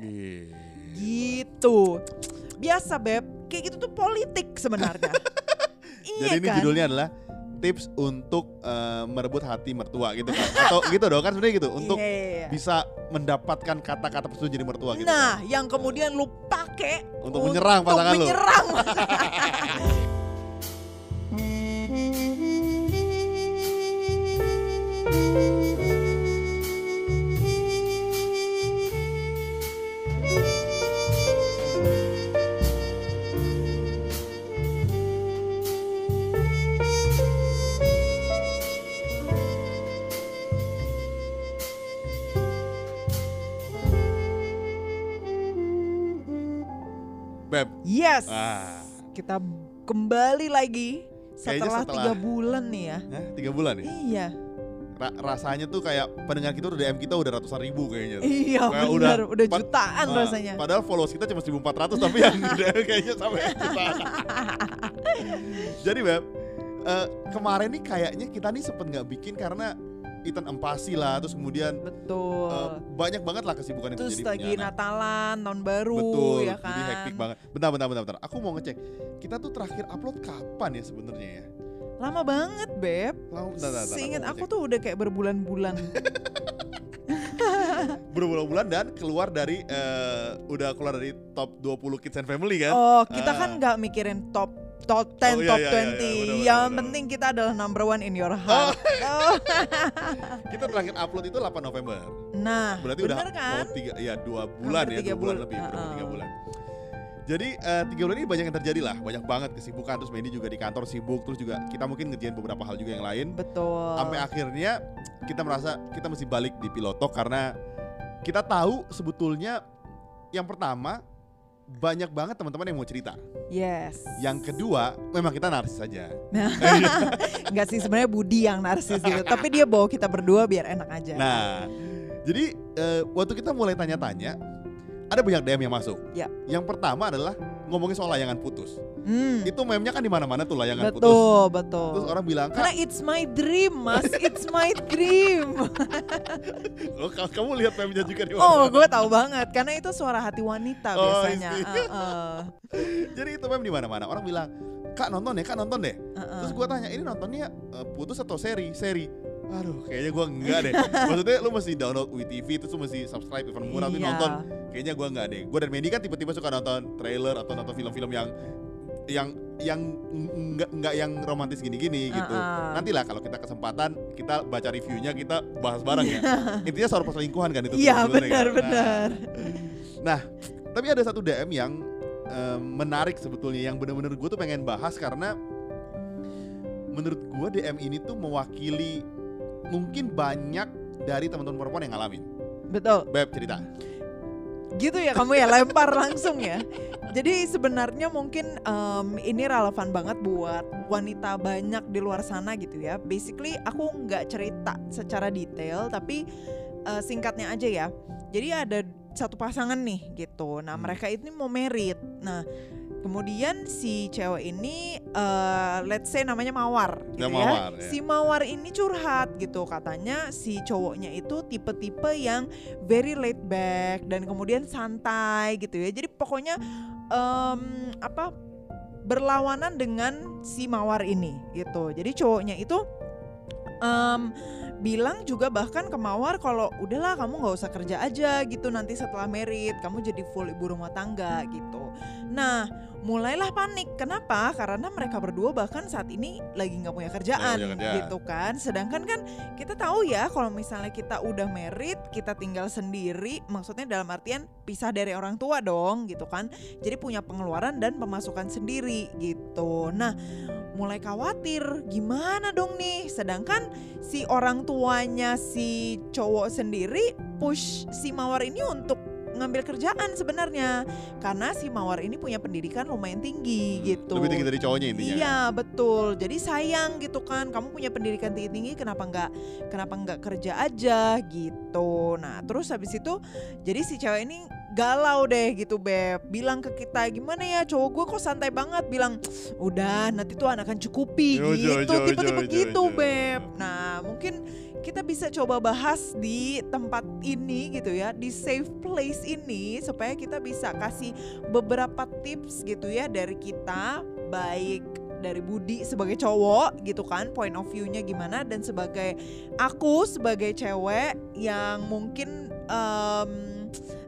Iya. Gitu. Biasa beb, kayak gitu tuh politik sebenarnya. iya Jadi ini kan? judulnya adalah tips untuk eh, merebut hati mertua gitu kan. Atau gitu dong kan sebenarnya gitu untuk Iya, iya, iya. bisa mendapatkan kata-kata persetujuan jadi mertua gitu. Nah, kan. yang kemudian lu pakai Untuk menyerang pasangan lu. menyerang. yes. Ah. Kita kembali lagi setelah setelah- tiga bulan nih ya. Hah, tiga bulan ya? Iya, Ra- rasanya tuh kayak pendengar kita udah DM kita udah ratusan ribu kayaknya. iya Kayak benar, udah, pa- jutaan ah, rasanya. Padahal followers kita cuma 1400 tapi yang udah kayaknya sampai jutaan. Jadi Beb, eh, kemarin nih kayaknya kita nih sempet nggak bikin karena Ethan empasi lah, terus kemudian Betul. eh, banyak banget lah kesibukan itu Terus jadi lagi punya anak. Natalan, tahun baru Betul, ya kan. jadi hektik banget. Bentar, bentar, bentar, bentar. Aku mau ngecek. Kita tuh terakhir upload kapan ya sebenarnya ya? Lama banget, Beb. Lama, bentar, bentar, bentar, Seingat aku ngecek. tuh udah kayak berbulan-bulan. berbulan-bulan dan keluar dari eh, udah keluar dari top 20 kids and family kan? oh, kita kan Ah. nggak mikirin top top 10, Oh, iya, top iya, 20. iya, iya, benar, Yang benar, penting kita adalah number one in your heart. Oh. Kita terakhir upload itu 8 November. Nah, Berarti bener udah kan? mau tiga, ya dua bulan Hampir ya, tiga dua bulan bul- lebih, kurang lebih tiga bulan. Jadi eh, tiga bulan ini banyak yang terjadi lah, banyak banget kesibukan. Terus Mandy juga di kantor sibuk, terus juga kita mungkin ngerjain beberapa hal juga yang lain. Betul. Sampai akhirnya kita merasa kita mesti balik di Pilotok karena kita tahu sebetulnya yang pertama banyak banget teman-teman yang mau cerita. Yes. Yang kedua, memang kita narsis saja. Enggak sih sebenarnya Budi yang narsis gitu, tapi dia bawa kita berdua biar enak aja. Nah, jadi eh, waktu kita mulai tanya-tanya, ada banyak DM yang masuk. Ya. Yang pertama adalah ngomongin soal layangan putus. Hmm, Itu meme-nya kan di mana-mana tuh layangan putus. betul, betul. Terus orang bilang, Karena "Kak, it's my dream, Mas. It's my dream. lo, ka- kamu lihat meme-nya juga di Oh, mana?" gue tahu banget karena itu suara hati wanita Oh, biasanya. isi. Uh-uh. Jadi itu meme di mana-mana. Orang bilang, "Kak, nonton deh, Kak, nonton deh." Uh-uh. Terus gua tanya, "Ini nontonnya eh, putus atau seri?" Seri. Aduh, kayaknya gua enggak deh. Maksudnya lu mesti download WeTV terus lu mesti subscribe event murah Iya. nonton. Kayaknya gua enggak deh. Gua dan Mandy kan tiba-tiba suka nonton trailer atau nonton film-film yang yang yang enggak enggak yang romantis gini-gini gitu. Uh-uh. Nantilah kalau kita kesempatan kita baca reviewnya kita bahas bareng ya. Intinya soal perselingkuhan kan itu. Iya, sebenarnya kan. Nah, benar-benar. Nah, tapi ada satu DM yang em, menarik sebetulnya yang bener-bener gue tuh pengen bahas karena menurut gue DM ini tuh mewakili mungkin banyak dari teman-teman perempuan yang ngalamin. Betul. Beb cerita. Gitu ya kamu ya lempar langsung ya. Jadi sebenarnya mungkin em, ini relevan banget buat wanita banyak di luar sana gitu ya. Basically aku nggak cerita secara detail tapi eh, singkatnya aja ya. Jadi ada satu pasangan nih gitu. Nah Hmm. mereka ini mau merit. Nah kemudian si cewek ini eh, let's say namanya Mawar gitu Ya, ya. Mawar, ya. Si Mawar ini curhat gitu katanya si cowoknya itu tipe-tipe yang very laid back dan kemudian santai gitu ya. Jadi pokoknya em, apa berlawanan dengan si Mawar ini gitu. Jadi cowoknya itu em, bilang juga bahkan ke Mawar kalau udahlah kamu nggak usah kerja aja gitu nanti setelah merit kamu jadi full ibu rumah tangga gitu. Nah mulailah panik kenapa? Karena mereka berdua bahkan saat ini lagi nggak punya kerjaan punya kerjaan. gitu kan. Sedangkan kan kita tahu ya kalau misalnya kita udah merit kita tinggal sendiri maksudnya dalam artian pisah dari orang tua dong gitu kan. Jadi punya pengeluaran dan pemasukan sendiri gitu. Nah mulai khawatir gimana dong nih sedangkan si orang tuanya si cowok sendiri push si mawar ini untuk ngambil kerjaan sebenarnya karena si mawar ini punya pendidikan lumayan tinggi gitu Lebih tinggi dari cowoknya intinya. Iya betul. Jadi sayang gitu kan. Kamu punya pendidikan tinggi tinggi, kenapa nggak kenapa nggak kerja aja gitu. Nah terus habis itu jadi si cewek ini galau deh gitu beb. Bilang ke kita gimana ya cowok gue kok santai banget. Bilang udah nanti tuh akan cukupi Jo, gitu. Tipe-tipe gitu jo. beb. Nah mungkin kita bisa coba bahas di tempat ini gitu ya, di safe place ini supaya kita bisa kasih beberapa tips gitu ya dari kita baik dari Budi sebagai cowok gitu kan point of view-nya gimana dan sebagai aku sebagai cewek yang mungkin em,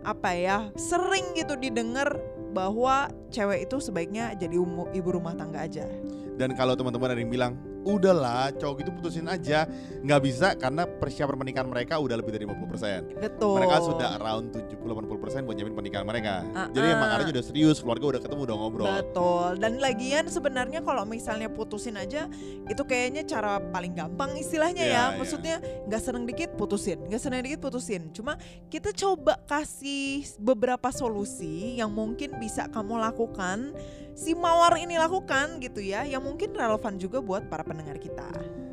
apa ya sering gitu didengar bahwa cewek itu sebaiknya jadi ibu rumah tangga aja. Dan kalau teman-teman ada yang bilang, udahlah cowok itu putusin aja, nggak bisa karena persiapan pernikahan mereka udah lebih dari 50%. Betul. Mereka sudah around 70-80% buat nyamin pernikahan mereka. Ah, Jadi emang ah. arahnya udah serius, keluarga udah ketemu, udah ngobrol. Betul. Dan lagian sebenarnya kalau misalnya putusin aja itu kayaknya cara paling gampang istilahnya Iya, ya. iya. Maksudnya nggak seneng dikit putusin, nggak seneng dikit putusin. Cuma kita coba kasih beberapa solusi yang mungkin bisa kamu lakukan, si mawar ini lakukan gitu ya, yang mungkin relevan juga buat para pendengar kita.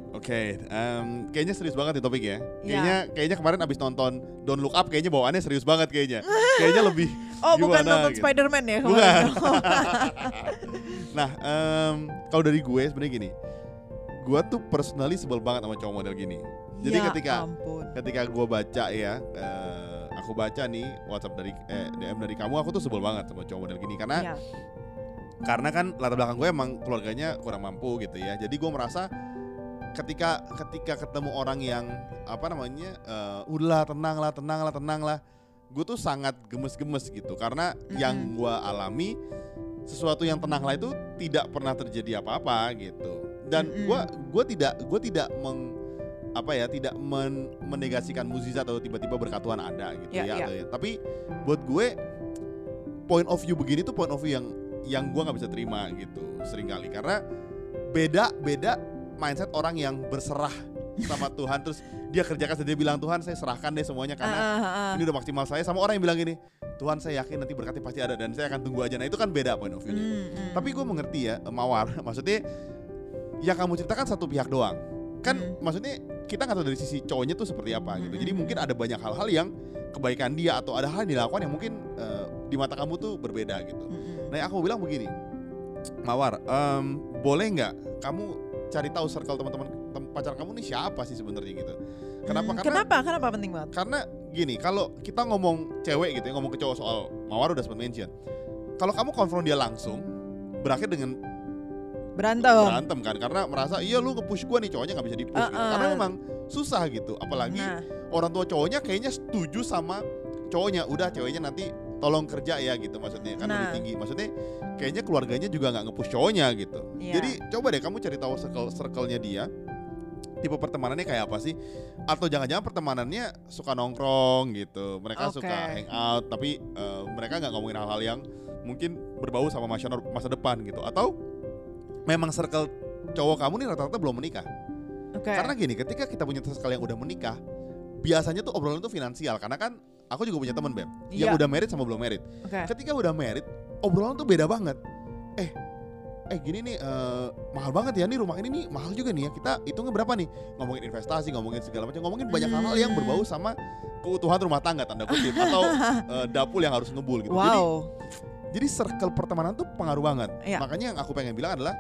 Oke, em, kayaknya serius banget nih topik ya. Iya. Kayaknya kayaknya kemarin abis nonton Don't Look Up kayaknya bawaannya serius banget kayaknya. kayaknya lebih Oh, bukan Gimana nonton gitu? Spider-Man ya Bukan. kemarin. Nah, em, kalau dari gue sebenarnya gini. Gue tuh personally sebel banget sama cowok model gini. Jadi Ya ketika ampun. ketika gue baca ya, eh, aku baca nih WhatsApp dari eh, DM dari kamu, aku tuh sebel banget sama cowok model gini karena Ya. Karena kan latar belakang gue emang keluarganya kurang mampu gitu ya. Jadi gue merasa ketika ketika ketemu orang yang apa namanya eh, udahlah tenang lah tenang lah tenang lah gue tuh sangat gemes-gemes gitu. Karena yang gue alami sesuatu yang tenang lah itu tidak pernah terjadi apa-apa gitu. Dan gue gue tidak gue tidak meng apa ya tidak men- menegasikan mukjizat atau tiba-tiba berkat Tuhan ada gitu Ya, ya, ya. atau ya. tapi buat gue point of view begini tuh point of view yang yang gue nggak bisa terima gitu sering kali. Karena beda beda mindset orang yang berserah sama Tuhan. Terus dia kerjakan dia bilang Tuhan saya serahkan deh semuanya karena Ah, ah, ah. ini udah maksimal saya. Sama orang yang bilang gini Tuhan saya yakin nanti berkatnya pasti ada dan saya akan tunggu aja. Nah itu kan beda point of view-nya. Hmm, hmm. tapi gue mengerti ya eh, Mawar. Maksudnya yang kamu ceritakan satu pihak doang. Kan Hmm. maksudnya kita nggak tahu dari sisi cowoknya tuh seperti apa gitu. Hmm, jadi hmm, mungkin ada banyak hal-hal yang kebaikan dia atau ada hal yang dilakukan yang mungkin eh, di mata kamu tuh berbeda gitu Hmm, hmm. Nah, aku bilang begini, Mawar, em, boleh nggak kamu cari tahu circle teman-teman tem- pacar kamu nih siapa sih sebenarnya gitu? Kenapa? Hmm, Karena kenapa? Kenapa penting banget? karena gini, kalau kita ngomong cewek gitu ya, ngomong ke cowok soal Mawar udah sempat mention. Kalau kamu konfront dia langsung, berakhir dengan Berantem. berantem kan karena merasa iya lu nge-push gua nih cowoknya nggak bisa di-push gitu. Uh-uh. Karena memang susah gitu, apalagi Nah, orang tua cowoknya kayaknya setuju sama cowoknya udah ceweknya nanti tolong kerja ya gitu maksudnya kan lebih Nah. tinggi maksudnya kayaknya keluarganya juga nggak nge-push cowoknya gitu Iya. jadi coba deh kamu cari tahu circle circle-nya dia tipe pertemanannya kayak apa sih atau jangan-jangan pertemanannya suka nongkrong gitu mereka Oke. suka hangout tapi eh, mereka nggak ngomongin hal-hal yang mungkin berbau sama masa masa depan gitu atau memang circle cowok kamu nih rata-rata belum menikah oke. karena gini, ketika kita punya circle yang udah menikah, biasanya tuh obrolan tuh finansial. Karena kan aku juga punya temen beb, yang Iya. udah married sama belum married. Oke. Ketika udah married, obrolan tuh beda banget. Eh, eh gini nih eh, mahal banget ya nih rumah ini nih mahal juga nih ya. Kita hitungnya berapa nih? Ngomongin investasi, ngomongin segala macam, ngomongin banyak hal-hal yang berbau sama keutuhan rumah tangga tanda kutip atau eh, dapur yang harus ngebul gitu. Jadi Wow. jadi circle pertemanan tuh pengaruh banget. Iya. Makanya yang aku pengen bilang adalah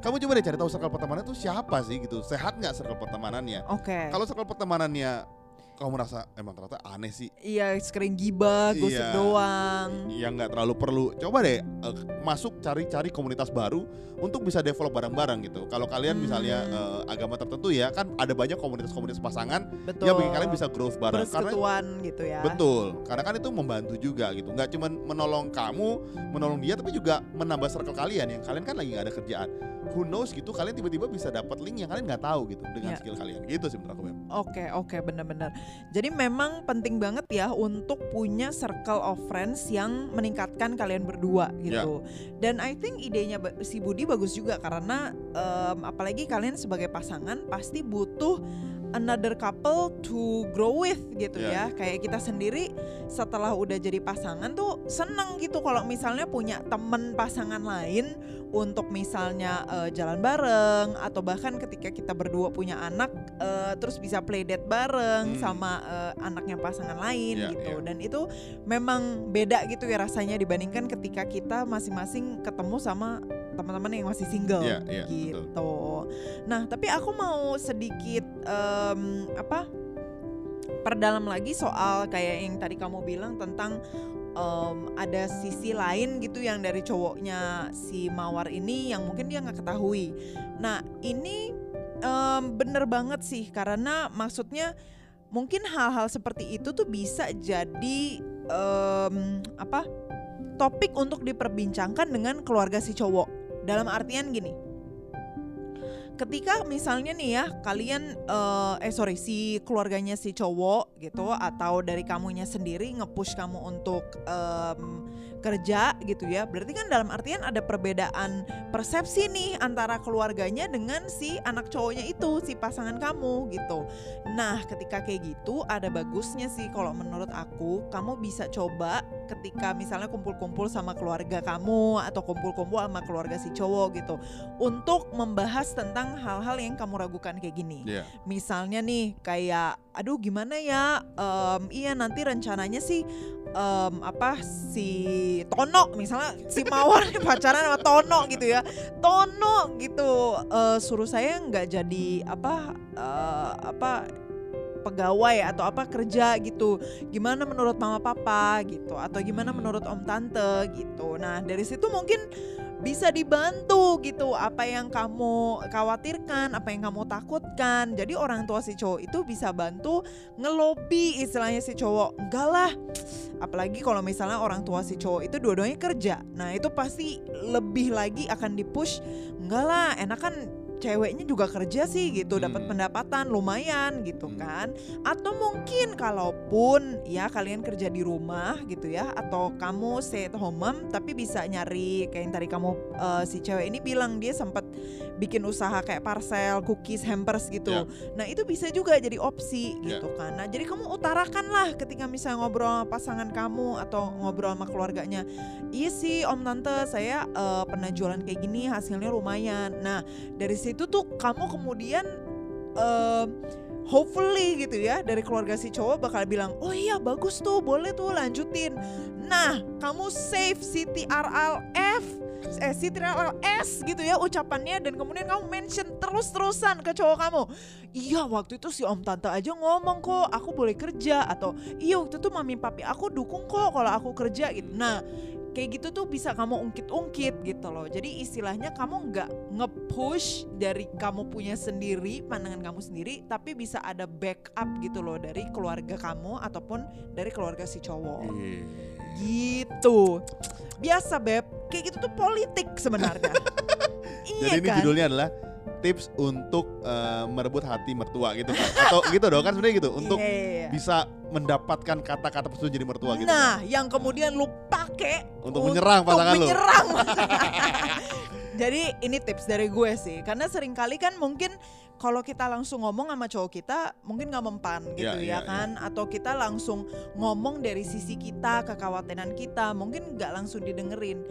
kamu coba deh cari tahu circle pertemanan tuh siapa sih gitu. Sehat nggak circle pertemanannya? Oke. Kalau circle pertemanannya kamu merasa emang ternyata aneh sih, Iya, sering gibah, gosip Iya. doang. yang nggak terlalu perlu. Coba deh eh, masuk cari-cari komunitas baru untuk bisa develop bareng-bareng gitu. Kalau kalian Hmm. misalnya eh, agama tertentu ya kan ada banyak komunitas-komunitas pasangan Betul. yang bikin kalian bisa growth bareng. Karena Persekutuan gitu ya. betul, karena kan itu membantu juga gitu. Nggak cuma menolong kamu, menolong dia, tapi juga menambah circle kalian yang kalian kan lagi nggak ada kerjaan. Who knows gitu, kalian tiba-tiba bisa dapat link yang kalian nggak tahu gitu dengan Iya. skill kalian. Gitu sih menurut aku. Oke, oke, benar-benar. Jadi memang penting banget ya untuk punya circle of friends yang meningkatkan kalian berdua gitu. Dan I think idenya si Budi bagus juga karena em, apalagi kalian sebagai pasangan pasti butuh another couple to grow with gitu Ya. ya. Kayak kita sendiri setelah udah jadi pasangan tuh seneng gitu kalau misalnya punya temen pasangan lain untuk misalnya eh, jalan bareng atau bahkan ketika kita berdua punya anak eh, terus bisa play date bareng Hmm. sama eh, anaknya pasangan lain Ya, gitu ya. dan itu memang beda gitu ya rasanya dibandingkan ketika kita masing-masing ketemu sama teman-teman yang masih single Iya, iya, gitu. Nah, tapi aku mau sedikit em, apa? Perdalam lagi soal kayak yang tadi kamu bilang tentang em, ada sisi lain gitu yang dari cowoknya si Mawar ini yang mungkin dia nggak ketahui. Nah, ini em, bener banget sih karena maksudnya mungkin hal-hal seperti itu tuh bisa jadi em, apa? topik untuk diperbincangkan dengan keluarga si cowok. Dalam artian gini. Ketika misalnya nih ya kalian eh, eh sorry si keluarganya si cowok gitu atau dari kamunya sendiri nge-push kamu untuk em, kerja gitu ya. Berarti kan dalam artian ada perbedaan persepsi nih antara keluarganya dengan si anak cowoknya itu, si pasangan kamu gitu. Nah, ketika kayak gitu ada bagusnya sih kalau menurut aku kamu bisa coba ketika misalnya kumpul-kumpul sama keluarga kamu atau kumpul-kumpul sama keluarga si cowok gitu untuk membahas tentang hal-hal yang kamu ragukan kayak gini. Iya. Misalnya nih kayak aduh gimana ya em, iya nanti rencananya sih em, apa si Tono misalnya si Mawar pacaran sama Tono gitu ya. Tono gitu. Eh, suruh saya nggak jadi apa eh, apa pegawai atau apa kerja gitu. Gimana menurut mama papa gitu atau gimana menurut om tante gitu. Nah dari situ mungkin bisa dibantu gitu apa yang kamu khawatirkan apa yang kamu takutkan. Jadi orang tua si cowok itu bisa bantu ngelobi istilahnya si cowok. Enggak lah apalagi kalau misalnya orang tua si cowok itu dua-duanya kerja. Nah itu pasti lebih lagi akan dipush. Enggak lah enak kan ceweknya juga kerja sih gitu dapat Hmm. pendapatan lumayan gitu Hmm. kan atau mungkin kalaupun ya kalian kerja di rumah gitu ya atau kamu stay at home mom tapi bisa nyari kayak yang tadi kamu eh, si cewek ini bilang dia sempat bikin usaha kayak parcel cookies hampers gitu Ya. nah itu bisa juga jadi opsi Ya. gitu kan nah jadi kamu utarakan lah ketika misalnya ngobrol sama pasangan kamu atau ngobrol sama keluarganya iya sih om tante saya eh, pernah jualan kayak gini hasilnya lumayan nah dari situ tuh kamu kemudian em, hopefully gitu ya dari keluarga si cowok bakal bilang oh iya bagus tuh boleh tuh lanjutin. Nah kamu save si TRLF eh si TRLS gitu ya ucapannya dan kemudian kamu mention terus-terusan ke cowok kamu. Iya waktu itu si om tante aja ngomong kok aku boleh kerja atau iya waktu itu mami papi aku dukung kok kalau aku kerja gitu. Nah kayak gitu tuh bisa kamu ungkit-ungkit gitu loh. Jadi istilahnya kamu nggak nge-push dari kamu punya sendiri, pandangan kamu sendiri, tapi bisa ada backup gitu loh dari keluarga kamu ataupun dari keluarga si cowok. Iya. Gitu. Biasa beb, kayak gitu tuh politik sebenarnya. iya Jadi ini kan? judulnya adalah tips untuk eh, merebut hati mertua gitu kan. Atau gitu dong kan sebenarnya gitu untuk Iya, iya, iya. bisa mendapatkan kata-kata persetujuan jadi mertua gitu. Nah, yang kemudian lu pakai Untuk menyerang pasangan lu. menyerang. Jadi ini tips dari gue sih, karena sering kali kan mungkin kalau kita langsung ngomong sama cowok kita mungkin nggak mempan gitu Iya, iya, ya kan, atau kita langsung ngomong dari sisi kita, kekhawatiran kita, mungkin nggak langsung didengerin.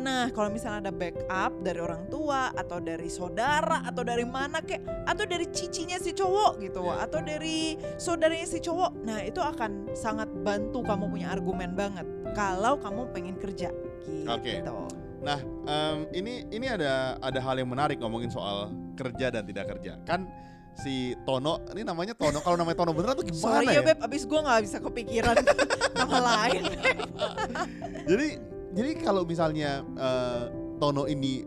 Nah, kalau misalnya ada backup dari orang tua atau dari saudara atau dari mana kek, atau dari cicinya si cowok gitu, Iya. atau dari saudaranya si cowok, nah itu akan sangat bantu kamu punya argumen banget kalau kamu pengen kerja gitu. Oke. Nah, em, ini ini ada ada hal yang menarik ngomongin soal kerja dan tidak kerja. Kan si Tono, ini namanya Tono. Kalau namanya Tono beneran tuh gimana Sorry ya? ya Beb, abis gue gak bisa kepikiran nama lain. Jadi jadi kalau misalnya eh, Tono ini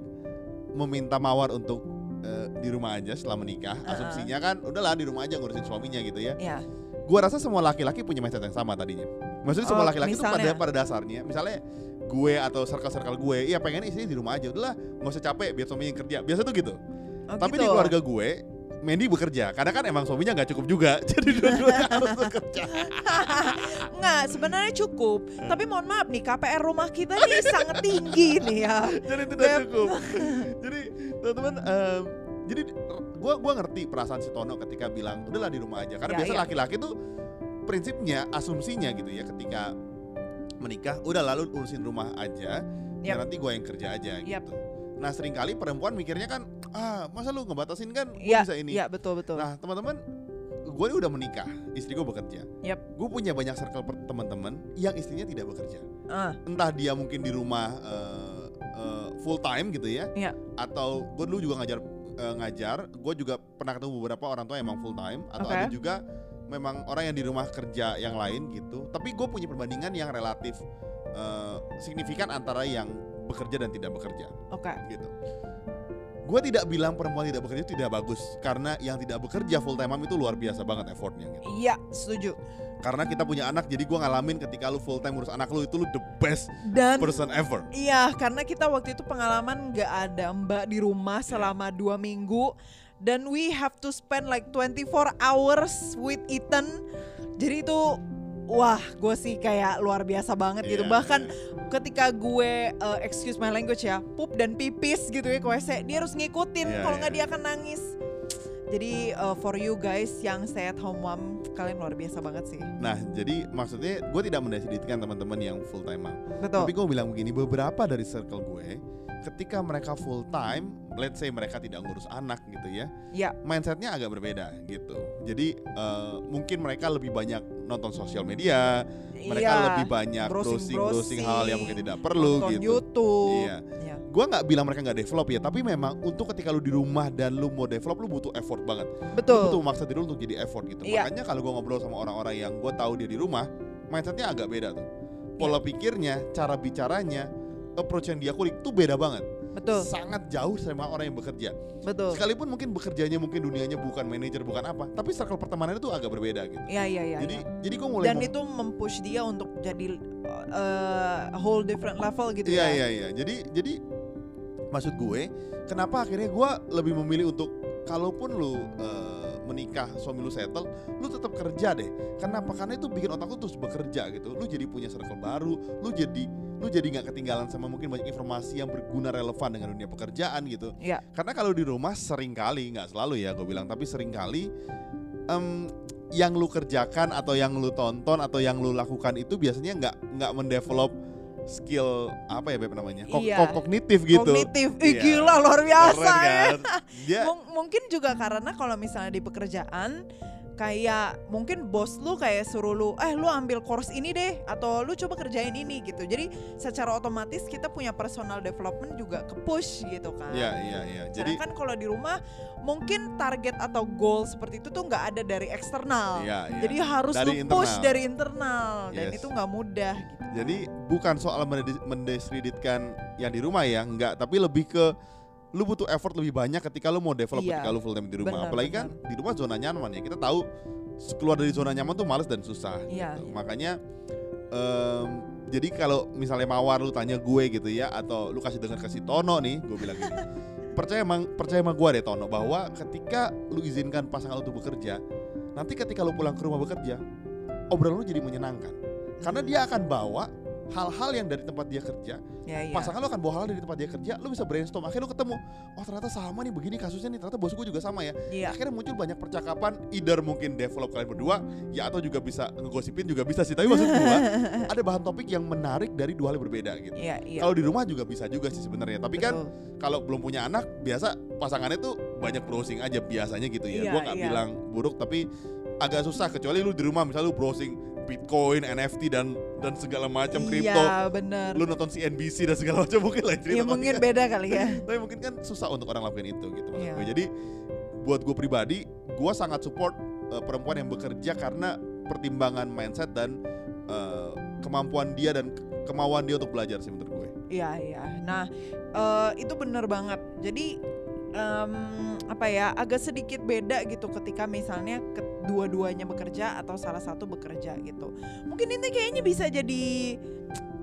meminta Mawar untuk eh, di rumah aja setelah menikah, Uh-uh. asumsinya kan udahlah di rumah aja ngurusin suaminya gitu ya. ya, Gua rasa semua laki-laki punya mindset yang sama tadinya. Maksudnya semua Oh, laki-laki itu pada pada dasarnya, misalnya gue atau circle-circle gue, iya pengen istrinya di rumah aja, udahlah nggak usah capek biar suaminya yang kerja. Biasa tuh gitu. Oh, Tapi gitu. di keluarga gue, Mandy bekerja, karena kan emang suaminya nggak cukup juga, jadi dua-duanya harus bekerja. Nggak, sebenarnya cukup. Tapi mohon maaf nih, KPR rumah kita nih sangat tinggi nih ya. jadi tidak Beb. cukup. jadi teman-teman, em, jadi gue gua ngerti perasaan si Tono ketika bilang udahlah di rumah aja, karena Ya, biasa ya. laki-laki tuh prinsipnya, asumsinya gitu ya, ketika menikah, udah lalu urusin rumah aja, ya Yap. nanti gue yang kerja aja Yap. gitu. Nah sering kali perempuan mikirnya kan, ah masa lu ngebatasin kan, gue Iya, bisa ini. Iya betul betul. Nah teman-teman, gue udah menikah, istri gue bekerja. Yap. Gue punya banyak circle teman-teman yang istrinya tidak bekerja. Ah, Entah dia mungkin di rumah eh, eh, full time gitu ya Iya. atau gue dulu juga ngajar eh, ngajar gue juga pernah ketemu beberapa orang tua yang emang full time atau Oke. ada juga memang orang yang di rumah kerja yang lain gitu tapi gue punya perbandingan yang relatif eh, signifikan antara yang bekerja dan tidak bekerja Oke. gitu gue tidak bilang perempuan tidak bekerja itu tidak bagus karena yang tidak bekerja full time mom itu luar biasa banget effortnya gitu Iya, setuju. Karena kita punya anak jadi gue ngalamin ketika lu full time ngurus anak lu itu lu the best Dan person ever Iya, karena kita waktu itu pengalaman nggak ada mbak di rumah selama dua minggu dan we have to spend like 24 hours with Ethan. Jadi itu wah, gue sih kayak luar biasa banget gitu. Iya, Bahkan iya. ketika gue uh, excuse my language ya, pup dan pipis gitu ya ke WC, dia harus ngikutin Iya, kalau iya. nggak dia akan nangis. Jadi uh, for you guys yang stay at home mom, kalian luar biasa banget sih. Nah, jadi maksudnya gue tidak mendiskreditkan teman-teman yang full time mom. Betul. Tapi gue bilang begini, beberapa dari circle gue ketika mereka full time, let's say mereka tidak ngurus anak gitu ya, Ya, mindsetnya agak berbeda gitu. Jadi eh, mungkin mereka lebih banyak nonton sosial media, mereka iya. lebih banyak browsing browsing hal yang mungkin tidak perlu gitu. YouTube. Iya. Iya. Gue nggak bilang mereka nggak develop ya, tapi memang untuk ketika lu di rumah dan lu mau develop, lu butuh effort banget. Lu Betul. butuh maksa diri lu untuk jadi effort gitu. Iya. Makanya kalau gue ngobrol sama orang-orang yang gue tahu dia di rumah, mindsetnya agak beda tuh. Pola pikirnya, cara bicaranya, approach yang dia kulik tuh beda banget. Betul. Sangat jauh sama orang yang bekerja. Betul. Sekalipun mungkin bekerjanya mungkin dunianya bukan manajer bukan apa, tapi circle pertemanannya tuh agak berbeda gitu. Iya iya iya. jadi iya. jadi gue mulai dan itu mempush dia untuk jadi uh, whole different level gitu Iya ya. iya iya. Jadi jadi maksud gue, kenapa akhirnya gue lebih memilih untuk kalaupun lu eh, menikah suami lu settle, lu tetap kerja deh. Kenapa? Karena itu bikin otak lu terus bekerja gitu. Lu jadi punya circle baru, lu jadi lu jadi nggak ketinggalan sama mungkin banyak informasi yang berguna relevan dengan dunia pekerjaan gitu. Iya. Karena kalau di rumah sering kali, nggak selalu ya gue bilang, tapi sering kali em, yang lu kerjakan atau yang lu tonton atau yang lu lakukan itu biasanya nggak nggak mendevelop skill apa ya beb namanya Kog- Iya. kog- kognitif gitu Kognitif. Ih Iya. gila luar biasa Keren ya. kan? Mung- mungkin juga karena kalau misalnya di pekerjaan kayak mungkin bos lu kayak suruh lu eh lu ambil course ini deh atau lu coba kerjain ini gitu. Jadi secara otomatis kita punya personal development juga ke push gitu kan. Iya iya iya. Jadi Sedangkan kalau di rumah mungkin target atau goal seperti itu tuh nggak ada dari eksternal. iya iya. Jadi harus Dari lu push internal. dari internal dan Yes. itu nggak mudah gitu. Jadi bukan soal mendiskreditkan yang di rumah ya, enggak, tapi lebih ke lu butuh effort lebih banyak ketika lu mau develop Iya. ketika lu full time di rumah. Benar, Apalagi kan di rumah zona nyaman ya. Kita tahu keluar dari zona nyaman tuh males dan susah Iya, gitu. iya. Makanya em, jadi kalau misalnya Mawar lu tanya gue gitu ya atau lu kasih dengar ke si Tono nih, gue bilang gini. percaya emang percaya sama gue deh Tono bahwa ketika lu izinkan pasangan lu untuk bekerja, nanti ketika lu pulang ke rumah bekerja, obrolan lu jadi menyenangkan. Karena Hmm. dia akan bawa hal-hal yang dari tempat dia kerja, Ya, iya. pasangan lu akan bawa hal dari tempat dia kerja, lu bisa brainstorm, akhirnya lu ketemu, oh ternyata sama nih begini kasusnya nih, ternyata bos gue juga sama ya. Iya. Akhirnya muncul banyak percakapan, either mungkin develop kalian berdua, ya atau juga bisa ngegosipin juga bisa sih. Tapi maksud gua ada bahan topik yang menarik dari dua hal yang berbeda gitu. Iya, iya. Kalau di rumah juga bisa juga sih sebenarnya. Tapi kan Betul. kalau belum punya anak, biasa pasangannya tuh banyak browsing aja biasanya gitu ya. Iya, gua nggak iya. bilang buruk, tapi agak susah kecuali lu di rumah misalnya lu browsing Bitcoin, NFT dan dan segala macam kripto. Iya, bener. Lu nonton CNBC dan segala macam mungkin lain cerita. Iya mungkin kan- beda kali ya. tapi mungkin kan susah untuk orang lakuin itu gitu maksud Iya. gue. Jadi buat gue pribadi, gue sangat support uh, perempuan yang bekerja karena pertimbangan mindset dan uh, kemampuan dia dan ke- kemauan dia untuk belajar sih menurut gue. Iya, iya. Nah, eh, itu bener banget. Jadi em, apa ya, agak sedikit beda gitu ketika misalnya kedua-duanya bekerja atau salah satu bekerja gitu. Mungkin ini kayaknya bisa jadi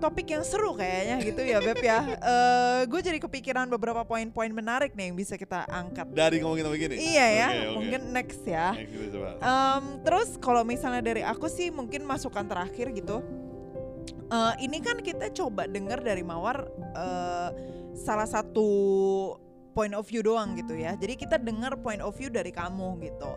topik yang seru kayaknya gitu ya Beb ya. Eh, gue jadi kepikiran beberapa poin-poin menarik nih yang bisa kita angkat. Dari ngomongin ngomong gini. Iya ya, oke. mungkin next ya. Next, coba. Em, terus kalau misalnya dari aku sih mungkin masukan terakhir gitu. Eh, ini kan kita coba dengar dari Mawar eh, salah satu point of view doang gitu ya. Jadi kita dengar point of view dari kamu gitu.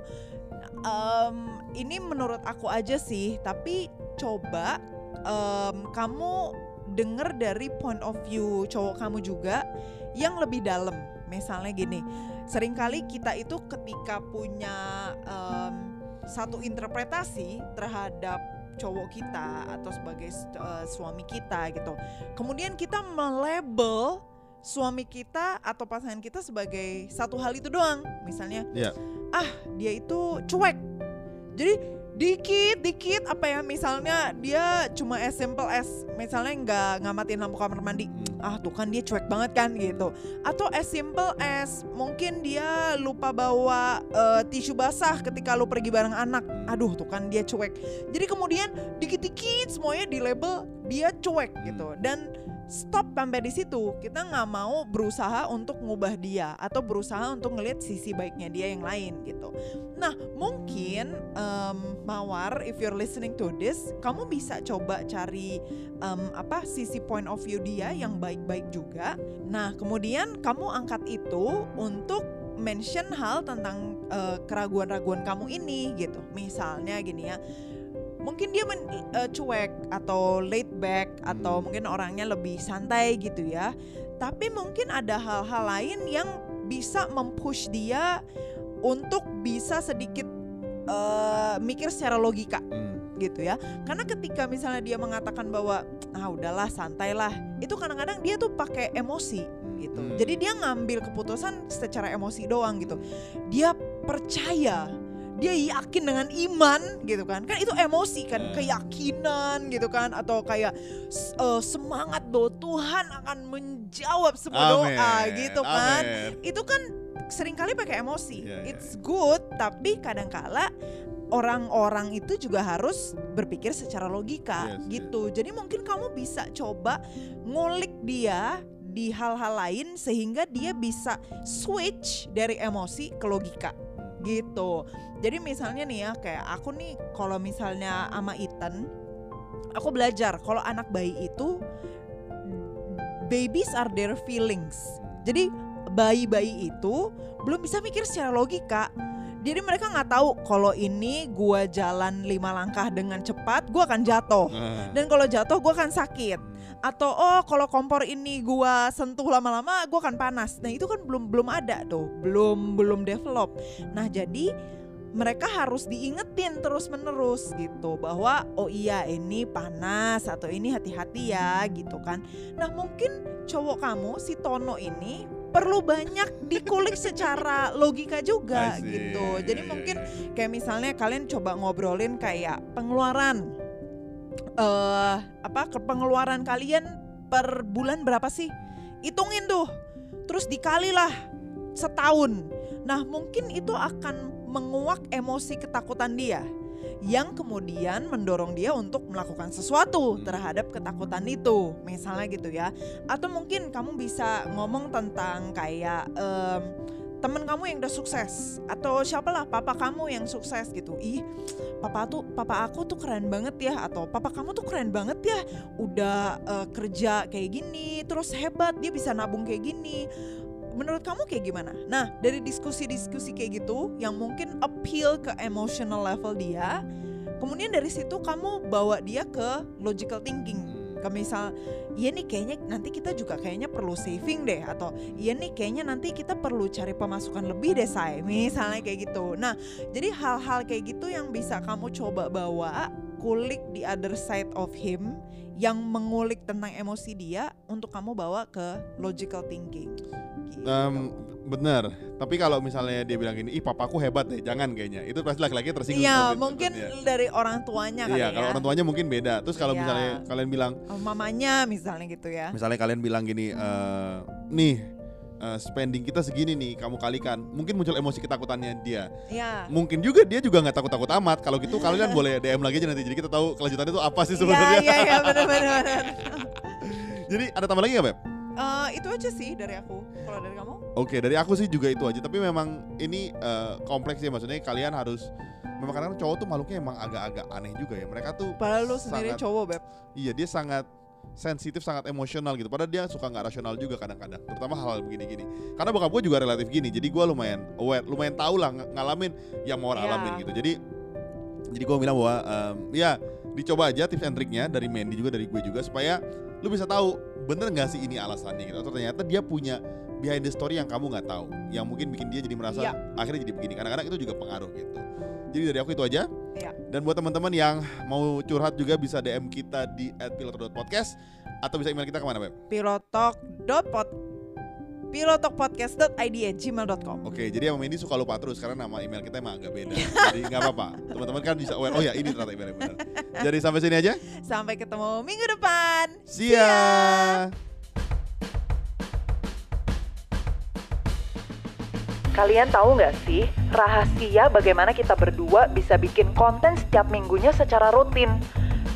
Em, ini menurut aku aja sih, tapi coba em, kamu dengar dari point of view cowok kamu juga yang lebih dalam. Misalnya gini, sering kali kita itu ketika punya em, satu interpretasi terhadap cowok kita atau sebagai eh, suami kita gitu. Kemudian kita melabel suami kita atau pasangan kita sebagai satu hal itu doang. Misalnya, Iya. ah dia itu cuek. Jadi dikit dikit apa ya misalnya dia cuma as simple as misalnya nggak ngamatin lampu kamar mandi Hmm. ah tuh kan dia cuek banget kan gitu atau as simple as mungkin dia lupa bawa eh, tisu basah ketika lu pergi bareng anak Hmm. aduh tuh kan dia cuek jadi kemudian dikit-dikit semuanya di label dia cuek Hmm. gitu dan stop sampai di situ. Kita nggak mau berusaha untuk ngubah dia atau berusaha untuk ngelihat sisi baiknya dia yang lain gitu. Nah mungkin em, mawar if you're listening to this kamu bisa coba cari em, apa sisi point of view dia yang baik-baik juga. Nah kemudian kamu angkat itu untuk mention hal tentang eh, keraguan-raguan kamu ini gitu. Misalnya gini ya mungkin dia men, eh, cuek atau laid back atau Hmm. mungkin orangnya lebih santai gitu ya. Tapi mungkin ada hal-hal lain yang bisa mempush dia untuk bisa sedikit eh, mikir secara logika Hmm. gitu ya. Karena ketika misalnya dia mengatakan bahwa ah udahlah santai lah, itu kadang-kadang dia tuh pakai emosi gitu. Hmm. Jadi dia ngambil keputusan secara emosi doang gitu. Dia percaya, dia yakin dengan iman gitu kan. Kan itu emosi kan, Hmm. keyakinan gitu kan atau kayak eh, semangat bahwa Tuhan akan menjawab semua doa Amin. gitu kan. Itu kan sering kali pakai emosi. Iya, iya, It's good, tapi kadangkala orang-orang itu juga harus berpikir secara logika Yes, gitu. Jadi mungkin kamu bisa coba ngulik dia di hal-hal lain sehingga dia bisa switch dari emosi ke logika gitu. Jadi misalnya nih ya kayak aku nih kalau misalnya sama Ethan aku belajar kalau anak bayi itu babies are their feelings. Jadi bayi-bayi itu belum bisa mikir secara logika. Jadi mereka nggak tahu kalau ini gua jalan lima langkah dengan cepat, gua akan jatuh. Ah. Dan kalau jatuh gua akan sakit. Atau oh kalau kompor ini gua sentuh lama-lama gua akan panas. Nah itu kan belum belum ada tuh, belum belum develop. Nah jadi mereka harus diingetin terus menerus gitu bahwa oh iya ini panas atau ini hati-hati ya gitu kan. Nah mungkin cowok kamu si Tono ini perlu banyak dikulik secara logika juga gitu. Jadi Iya, mungkin iya, iya. kayak misalnya kalian coba ngobrolin kayak pengeluaran eh apa pengeluaran kalian per bulan berapa sih? Hitungin tuh. Terus dikalilah setahun. Nah, mungkin itu akan menguak emosi ketakutan dia yang kemudian mendorong dia untuk melakukan sesuatu Hmm. terhadap ketakutan itu, misalnya gitu ya. Atau mungkin kamu bisa ngomong tentang kayak em, temen kamu yang udah sukses atau siapalah papa kamu yang sukses gitu. Ih, papa tuh papa aku tuh keren banget ya atau papa kamu tuh keren banget ya udah eh, kerja kayak gini terus hebat dia bisa nabung kayak gini menurut kamu kayak gimana? Nah dari diskusi-diskusi kayak gitu yang mungkin appeal ke emotional level dia kemudian dari situ kamu bawa dia ke logical thinking ke misal iya nih kayaknya nanti kita juga kayaknya perlu saving deh atau iya nih kayaknya nanti kita perlu cari pemasukan lebih deh say misalnya kayak gitu nah jadi hal-hal kayak gitu yang bisa kamu coba bawa kulik the other side of him yang mengulik tentang emosi dia untuk kamu bawa ke logical thinking. Em, bener. Tapi kalau misalnya dia bilang gini, ih papaku hebat deh, jangan kayaknya. Itu pasti laki-laki tersinggung. Iya seperti itu, mungkin dari orang tuanya kali Iya, ya kalau orang tuanya mungkin beda. Terus kalau Iya. misalnya kalian bilang, Oh, mamanya misalnya gitu ya misalnya kalian bilang gini, eh, nih eh, spending kita segini nih, kamu kalikan. Mungkin muncul emosi ketakutannya dia. Iya Mungkin juga dia juga nggak takut-takut amat. Kalau gitu kalian boleh DM lagi aja nanti. Jadi kita tahu kelanjutannya itu apa sih Iya sebenarnya. iya iya benar-benar Jadi ada tambah lagi nggak Beb? Eh, itu aja sih dari aku. Kalau dari kamu? Oke, dari aku sih juga itu aja. Tapi memang ini eh, kompleks ya. Maksudnya kalian harus memang kadang cowok tuh makhluknya emang agak-agak aneh juga ya. Mereka tuh Padahal lu sendiri cowok beb. Iya dia sangat sensitif, sangat emosional gitu. Padahal dia suka nggak rasional juga kadang-kadang. Terutama hal-hal begini-gini. Karena bokap gue juga relatif gini. Jadi gue lumayan aware, lumayan tahu lah ng- ngalamin yang mau Iya. alamin gitu. Jadi jadi gue bilang bahwa em, ya dicoba aja tips and triknya dari Mandy juga dari gue juga supaya lu bisa tahu bener nggak sih ini alasannya gitu. Atau ternyata dia punya behind the story yang kamu nggak tau, yang mungkin bikin dia jadi merasa Iya. akhirnya jadi begini. Kadang-kadang itu juga pengaruh gitu. Jadi dari aku itu aja. Iya. Dan buat teman-teman yang mau curhat juga bisa DM kita di @piloto.podcast atau bisa email kita ke mana Beb? Pilotok dot pod pilotokpodcast.id at gmail.com Oke, jadi yang ini suka lupa terus karena nama email kita emang agak beda. jadi nggak apa-apa. Teman-teman kan bisa aware. Oh ya, ini ternyata email yang benar. Jadi sampai sini aja. Sampai ketemu minggu depan. See ya. Kalian tahu nggak sih rahasia bagaimana kita berdua bisa bikin konten setiap minggunya secara rutin?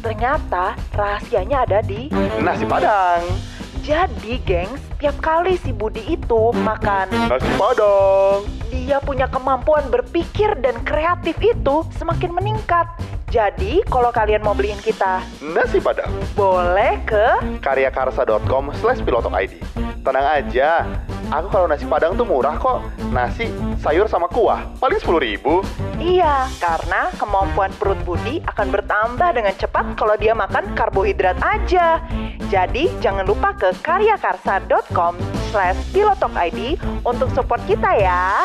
Ternyata rahasianya ada di Nasi Padang. Jadi, gengs, tiap kali si Budi itu makan, Nasi Padang. dia punya kemampuan berpikir dan kreatif itu semakin meningkat. Jadi, kalau kalian mau beliin kita, Nasi Padang. boleh ke karyakarsa.com slash pilotok ID. Tenang aja, aku kalau nasi padang tuh murah kok. Nasi, sayur sama kuah, paling 10 ribu. Iya, karena kemampuan perut Budi akan bertambah dengan cepat kalau dia makan karbohidrat aja. Jadi, jangan lupa ke karyakarsa.com slash pilotokid untuk support kita ya.